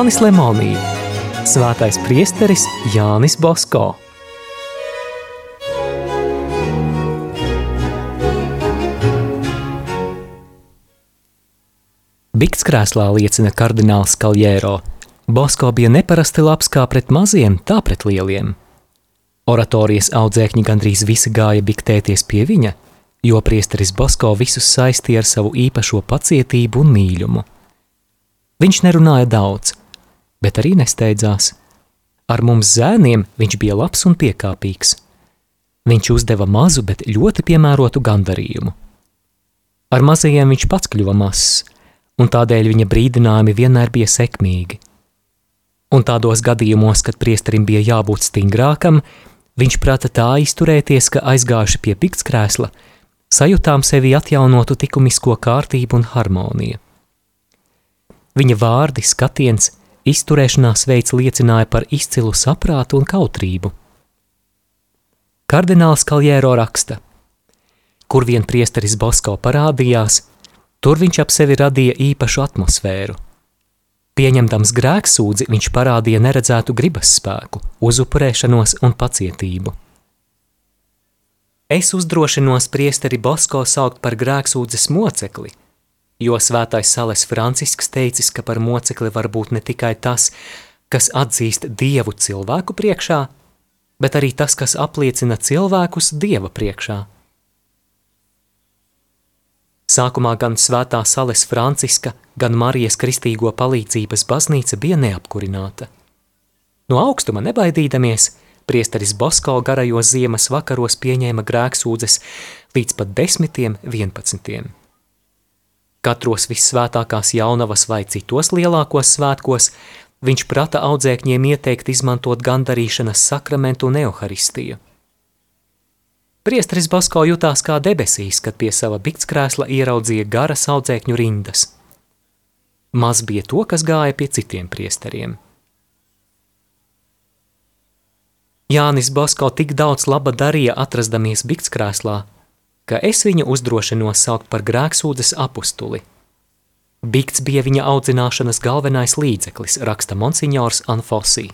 Jānis Lemonī, Svētais priesteris Jānis Bosko. Bikts krēslā liecina kardināls Kaljēro. Bosko bija neparasti labs kā pret maziem, tā pret lieliem. Oratorijas audzēkņi gandrīz visi gāja biktēties pie viņa, jo priesteris Bosko visus saistīja ar savu īpašo pacietību un mīļumu. Viņš nerunāja daudz, bet arī nesteidzās. Ar mums zēniem viņš bija labs un piekāpīgs. Viņš uzdeva mazu, bet ļoti piemērotu gandarījumu. Ar mazajiem viņš pats kļuva mazs, un tādēļ viņa brīdinājumi vienmēr bija sekmīgi. Un tādos gadījumos, kad priesterim bija jābūt stingrākam, viņš prata tā izturēties, ka aizgājuši pie piktskrēsla, sajūtām sevi atjaunotu likumisko kārtību un harmoniju. Viņa vārdi, skatiens, izturēšanās veids liecināja par izcilu saprātu un kautrību. Kardināls Kaljēro raksta, kur vien priesteris Bosko parādījās, tur viņš ap sevi radīja īpašu atmosfēru. Pieņemdams grēksūdzi, viņš parādīja neredzētu gribas spēku, uzupurēšanos un pacietību. Es uzdrošinos priesteri Bosko saukt par grēksūdzes mocekli, jo svētais Sales Francisks teicis, ka par mocekli var būt ne tikai tas, kas atzīst dievu cilvēku priekšā, bet arī tas, kas apliecina cilvēkus dieva priekšā. Sākumā gan svētā Sales Franciska, gan Marijas kristīgo palīdzības baznīca bija neapkurināta. No augstuma nebaidīdamies, priesteris Bosko garajos ziemas vakaros pieņēma grēksūdzes līdz pat desmitiem vienpadsmitiem. Katros vissvētākās jaunavas vai citos lielākos svētkos viņš prata audzēkņiem ieteikt izmantot gandarīšanas sakramentu un eoharistiju. Priesteris Basko jutās kā debesīs, kad pie sava biktskrēsla ieraudzīja garas audzēkņu rindas. Maz bija to, kas gāja pie citiem priesteriem. Jānis Basko tik daudz laba darīja atrasdamies biktskrēslā, ka es viņu uzdrošinos saukt par grēksūdzes apustuli. Bikts bija viņa audzināšanas galvenais līdzeklis, raksta monsignors Anfosī.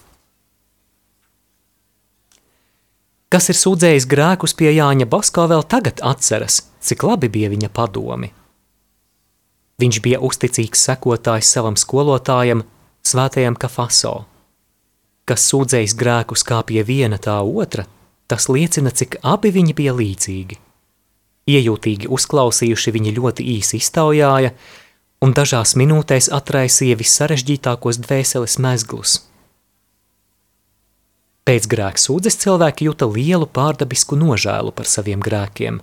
Kas ir sūdzējis grēkus pie Jāņa Basko, vēl tagad atceras, cik labi bija viņa padomi. Viņš bija uzticīgs sekotājs savam skolotājam, svētajam Kafaso. Kas sūdzējis grēkus kā pie viena tā otra, tas liecina, cik abi viņi bija līdzīgi. Iejūtīgi uzklausījuši viņi ļoti īsi iztaujāja un dažās minūtēs atraisīja vissarežģītākos dvēseles mezglus. Pēc grēka sūdzes cilvēki juta lielu pārdabisku nožēlu par saviem grēkiem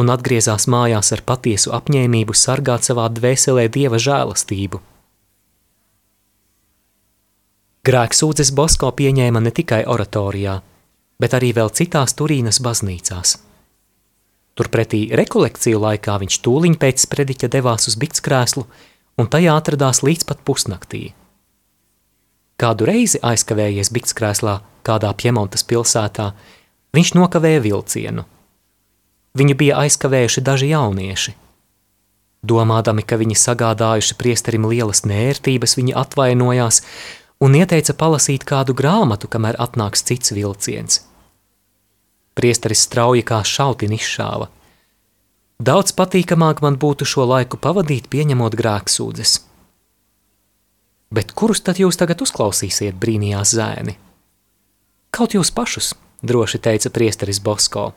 un atgriezās mājās ar patiesu apņēmību sargāt savā dvēselē dieva žēlastību. Grēksūdzes Bosko pieņēma ne tikai oratorijā, bet arī vēl citās Turīnas baznīcās – Turpretī rekolekciju laikā viņš tūliņ pēc sprediķa devās uz biktskrēslu un tajā atradās līdz pat pusnaktī. Kādu reizi aizkavējies biktskrēslā kādā Piemontas pilsētā, viņš nokavēja vilcienu. Viņu bija aizkavējuši daži jaunieši. Domādami, ka viņi sagādājuši priesterim lielas nērtības, viņi atvainojās un ieteica palasīt kādu grāmatu, kamēr atnāks cits vilciens – Priesteris strauji kā šautin izšāva. Daudz patīkamāk man būtu šo laiku pavadīt, pieņemot grēksūdzes. Bet kurus tad jūs tagad uzklausīsiet, brīnījās zēni? Kaut jūs pašus, droši teica priesteris Bosko.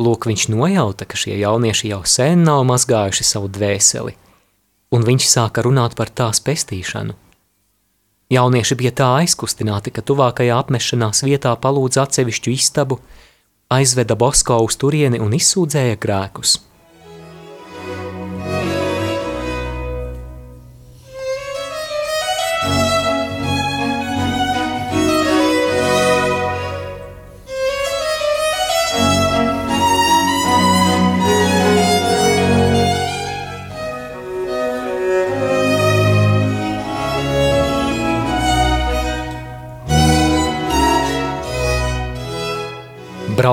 Lūk, viņš nojauta, ka šie jaunieši jau sen nav mazgājuši savu dvēseli, un viņš sāka runāt par tās pestīšanu – Jaunieši bija tā aizkustināti, ka tuvākajā apmešanās vietā palūdza atsevišķu istabu, aizveda Bosko uz turieni un izsūdzēja grēkus.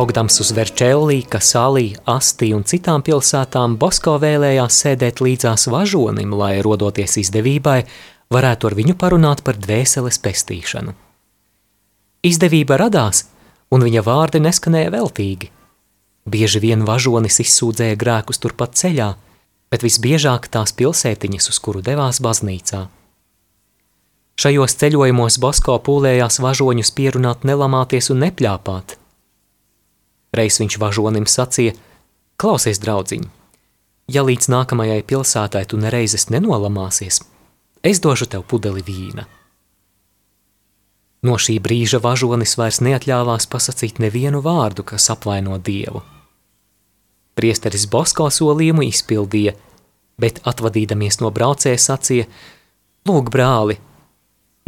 Braukdams uz Verčellī, Kasalī, Astī un citām pilsētām, Bosko vēlējās sēdēt līdzās važonim, lai, rodoties izdevībai, varētu ar viņu parunāt par dvēseles pestīšanu. Izdevība radās, un viņa vārdi neskanēja veltīgi. Bieži vien važonis izsūdzēja grēkus turpat ceļā, bet visbiežāk tās pilsētiņas, uz kuru devās baznīcā. Šajos ceļojumos Bosko pūlējās važoņus pierunāt nelamāties un nepļāpāt. Reiz viņš važonim sacīja: Klausies, draudziņ, ja līdz nākamajai pilsētai tu nereizes nenolamāsies, es došu tev pudeli vīna. No šī brīža važonis vairs neatļāvās pasakīt nevienu vārdu, kas apvaino Dievu. Priesteris Bosko solījumu izpildīja, bet atvadīdamies no braucēja sacīja: Lūk, brāli,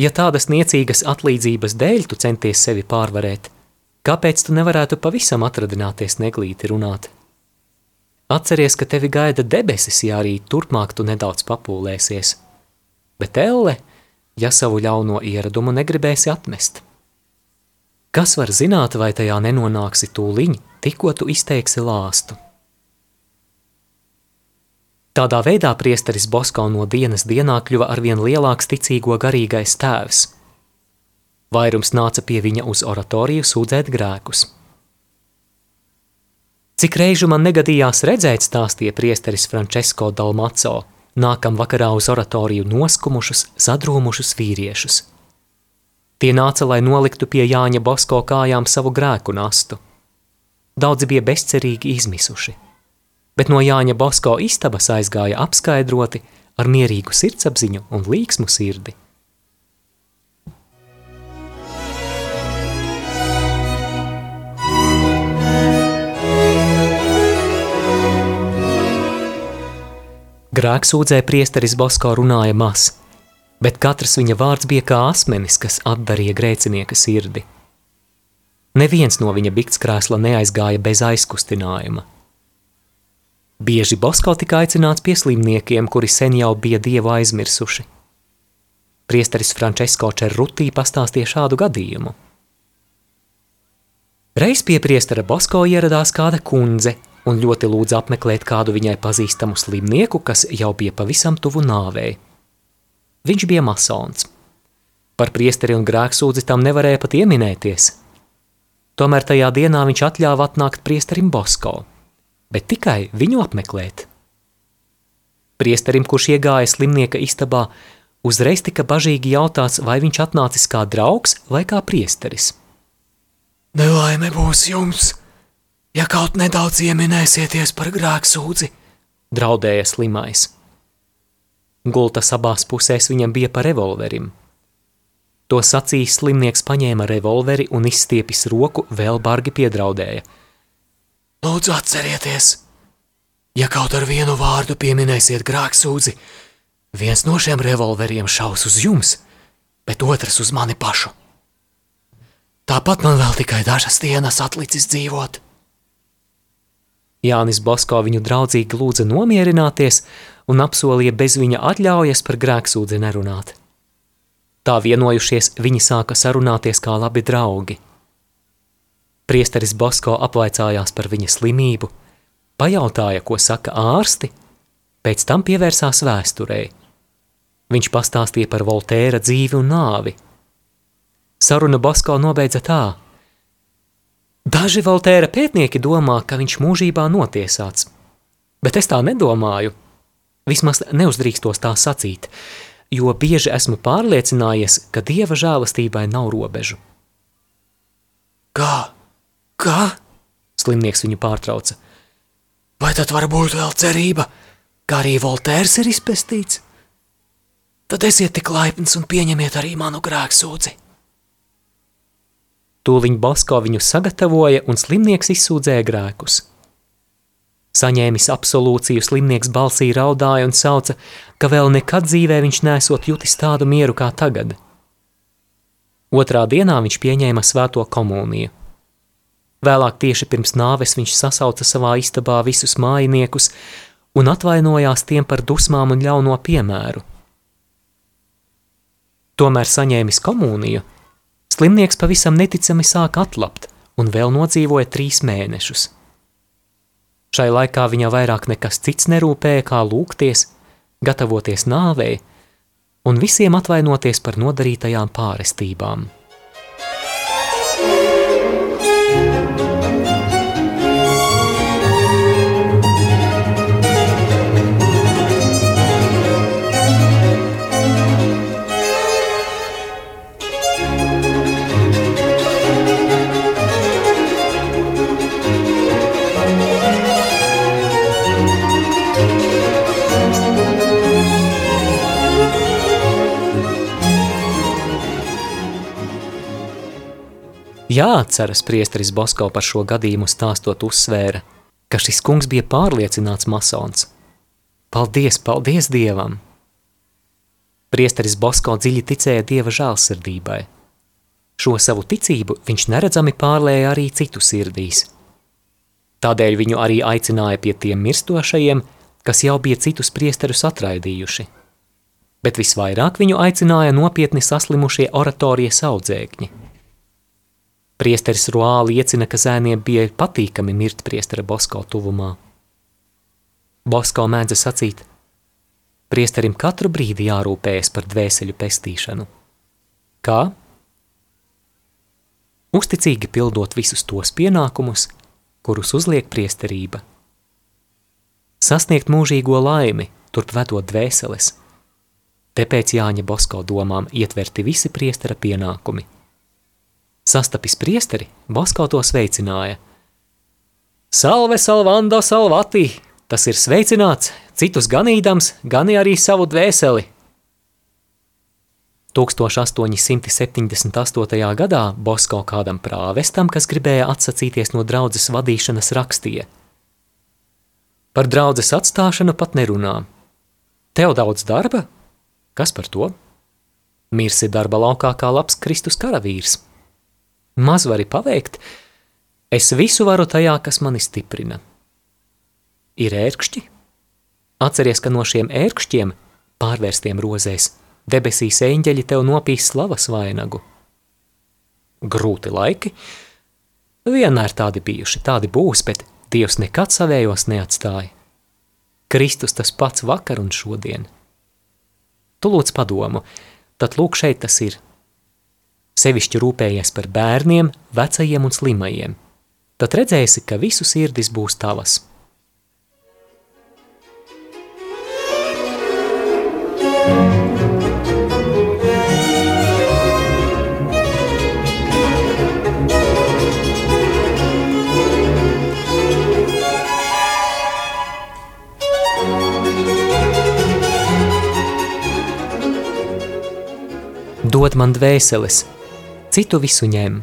ja tādas niecīgas atlīdzības dēļ tu centies sevi pārvarēt, kāpēc tu nevarētu pavisam atradināties neglīti runāt? Atceries, ka tevi gaida debesis, ja arī turpmāk tu nedaudz papūlēsies, bet elle, ja savu ļauno ieradumu negribēsi atmest. Kas var zināt, vai tajā nenonāksi tūliņ, tikko tu izteiksi lāstu? Tādā veidā priesteris Bosko no dienas dienā kļuva arvien lielāks ticīgo garīgais tēvs. Vairums nāca pie viņa uz oratoriju sūdzēt grēkus. Cik reižu man negadījās redzēt, stāstīja priesteris Francesco Dalmaco, nākam vakarā uz oratoriju noskumušus, sadrūmušus vīriešus. Tie nāca, lai noliktu pie Jāņa Bosko kājām savu grēku nastu. Daudzi bija bezcerīgi izmisuši bet no Jāņa Bosko istabas aizgāja apskaidroti ar mierīgu sirdsapziņu un līksmu sirdi. Grēksūdzē priesteris Bosko runāja maz, bet katrs viņa vārds bija kā asmenis, kas atdarīja grēcinieka sirdi. Neviens no viņa biktskrēsla neaizgāja bez aizkustinājuma – Bieži Bosko tika aicināts pie slimniekiem, kuri sen jau bija dievu aizmirsuši. Priesteris Francesco Čerrutī pastāstīja šādu gadījumu. Reiz pie priestera Bosko ieradās kāda kundze un ļoti lūdza apmeklēt kādu viņai pazīstamu slimnieku, kas jau bija pavisam tuvu nāvei. Viņš bija masons. Par priesteri un grēksūdzi tam nevarēja pat ieminēties. Tomēr tajā dienā viņš atļāva atnākt priesterim Bosko – bet tikai viņu apmeklēt. Priesterim, kurš iegāja slimnieka istabā, uzreiz tika bažīgi jautāts, vai viņš atnācis kā draugs vai kā priesteris. Nelaime būs jums, ja kaut nedaudz ieminēsieties par grēksūdzi, draudēja slimais. Gultas abās pusēs viņam bija pa revolverim. To sacījis slimnieks paņēma revolveri un izstiepis roku, vēl bargi piedraudēja – Lūdzu, atcerieties, ja kaut ar vienu vārdu pieminēsiet grāksūdzi, viens no šiem revolveriem šaus uz jums, bet otrs uz mani pašu. Tāpat man vēl tikai dažas dienas atlicis dzīvot. Jānis Basko viņu draudzīgi lūdza nomierināties un apsolīja bez viņa atļaujas par grēksūdzi nerunāt. Tā vienojušies, viņi sāka sarunāties kā labi draugi. Priesteris Bosko apvaicājās par viņa slimību, pajautāja, ko saka ārsti, pēc tam pievērsās vēsturei. Viņš pastāstīja par Voltēra dzīvi un nāvi. Sarunu Bosko nobeidza tā. Daži Voltēra pētnieki domā, ka viņš mūžībā notiesāts, bet es tā nedomāju. Vismaz neuzdrīkstos tā sacīt, jo bieži esmu pārliecinājies, ka Dieva žēlastībai nav robežu. Kā? Kā? Slimnieks viņu pārtrauca. Vai tad var būt vēl cerība, ka arī Voltērs ir izpestīts? Tad esiet tik laipns un pieņemiet arī manu grēksūdzi. Tūliņ Basko viņu sagatavoja un slimnieks izsūdzēja grēkus. Saņēmis absolūciju, slimnieks balsī raudāja un sauca, ka vēl nekad dzīvē viņš nesot jutis tādu mieru kā tagad. Otrā dienā viņš pieņēma svēto komuniju. Vēlāk tieši pirms nāves viņš sasauca savā istabā visus mājiniekus un atvainojās tiem par dusmām un ļauno piemēru. Tomēr saņēmis komuniju, slimnieks pavisam neticami sāk atlapt un vēl nodzīvoja trīs mēnešus. Šai laikā viņa vairāk nekas cits nerūpēja, kā lūgties, gatavoties nāvei un visiem atvainoties par nodarītajām pārestībām. Jāatceras priesteris Bosko par šo gadījumu stāstot uzsvēra, ka šis kungs bija pārliecināts masons. Paldies, paldies Dievam! Priesteris Bosko dziļi ticēja Dieva žēlsirdībai. Šo savu ticību viņš neredzami pārlēja arī citu sirdīs. Tādēļ viņu arī aicināja pie tiem mirstošajiem, kas jau bija citus priesterus atraidījuši. Bet visvairāk viņu aicināja nopietni saslimušie oratorijas audzēkņi – Priesteris Roā liecina, ka zēniem bija patīkami mirt priestera Bosko tuvumā. Bosko mēdza sacīt, priesterim katru brīdi jārūpējas par dvēseļu pestīšanu. Kā? Uzticīgi pildot visus tos pienākumus, kurus uzliek priesterība. Sasniegt mūžīgo laimi, turp vedot dvēseles. Tāpēc Jāņa Bosko domām ietverti visi priestera pienākumi – Sastapis priesteri, Basko to sveicināja. Salve, salvando, salvati! Tas ir sveicināts, citus ganīdams, gani arī savu dvēseli. 1878. gadā Bosko kādam prāvestam, kas gribēja atsacīties no draudzes vadīšanas, rakstīja: Par draudzes atstāšanu pat nerunā. Tev daudz darba? Kas par to? Mirsi darba laukā kā labs Kristus karavīrs maz vari paveikt, es visu varu tajā, kas mani stiprina. Ir ērkšķi? Atceries, ka no šiem ērkšķiem, pārvērstiem rozēs, debesīs eņģeļi tev nopīs slavas vainagu. Grūti laiki? Vienmēr tādi bijuši, tādi būs, bet Dievs nekad savējos neatstāja. Kristus tas pats vakar un šodien. Tu lūdz padomu, tad lūk šeit tas ir – sevišķi rūpējies par bērniem, vecajiem un slimajiem. Tad redzēsi, ka visu sirdis būs tavas. Dod man dvēseles, citu visu ņem.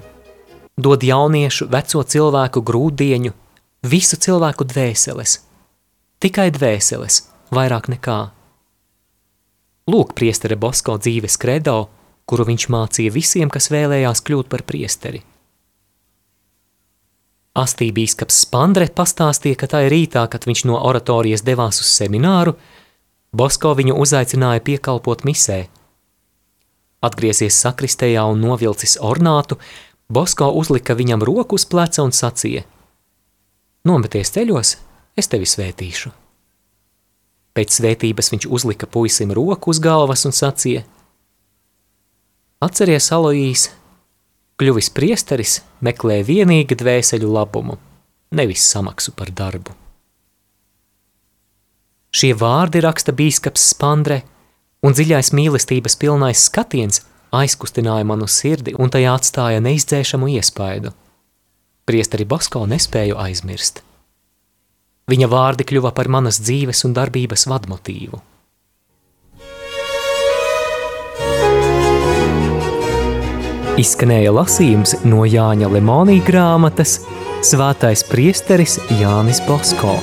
Dod jauniešu, veco cilvēku grūdieņu, visu cilvēku dvēseles. Tikai dvēseles, vairāk nekā. Lūk, priestere Bosko dzīves kredo, kuru viņš mācīja visiem, kas vēlējās kļūt par priesteri. Astībīskaps Spandre pastāstīja, ka tā ir rītā, kad viņš no oratorijas devās uz semināru, Bosko viņu uzaicināja piekalpot misē – Atgriezies sakristējā un novilcis ornātu, Bosko uzlika viņam roku uz pleca un sacīja: Nometies ceļos, es tevi svētīšu. Pēc svētības viņš uzlika puisim roku uz galvas un sacīja: Atceries, Aloīs, kļuvis priesteris meklē vienīgi dvēseļu labumu, nevis samaksu par darbu. Šie vārdi raksta bīskaps Spandre – un dziļais mīlestības pilnais skatiens aizkustināja manu sirdi un tajā atstāja neizdzēšamu iespaidu. Priesteri Basko nespēju aizmirst. Viņa vārdi kļuva par manas dzīves un darbības vadmotīvu. Izskanēja lasījums no Jāņa Lemonija grāmatas Svētais priesteris Jānis Bosko.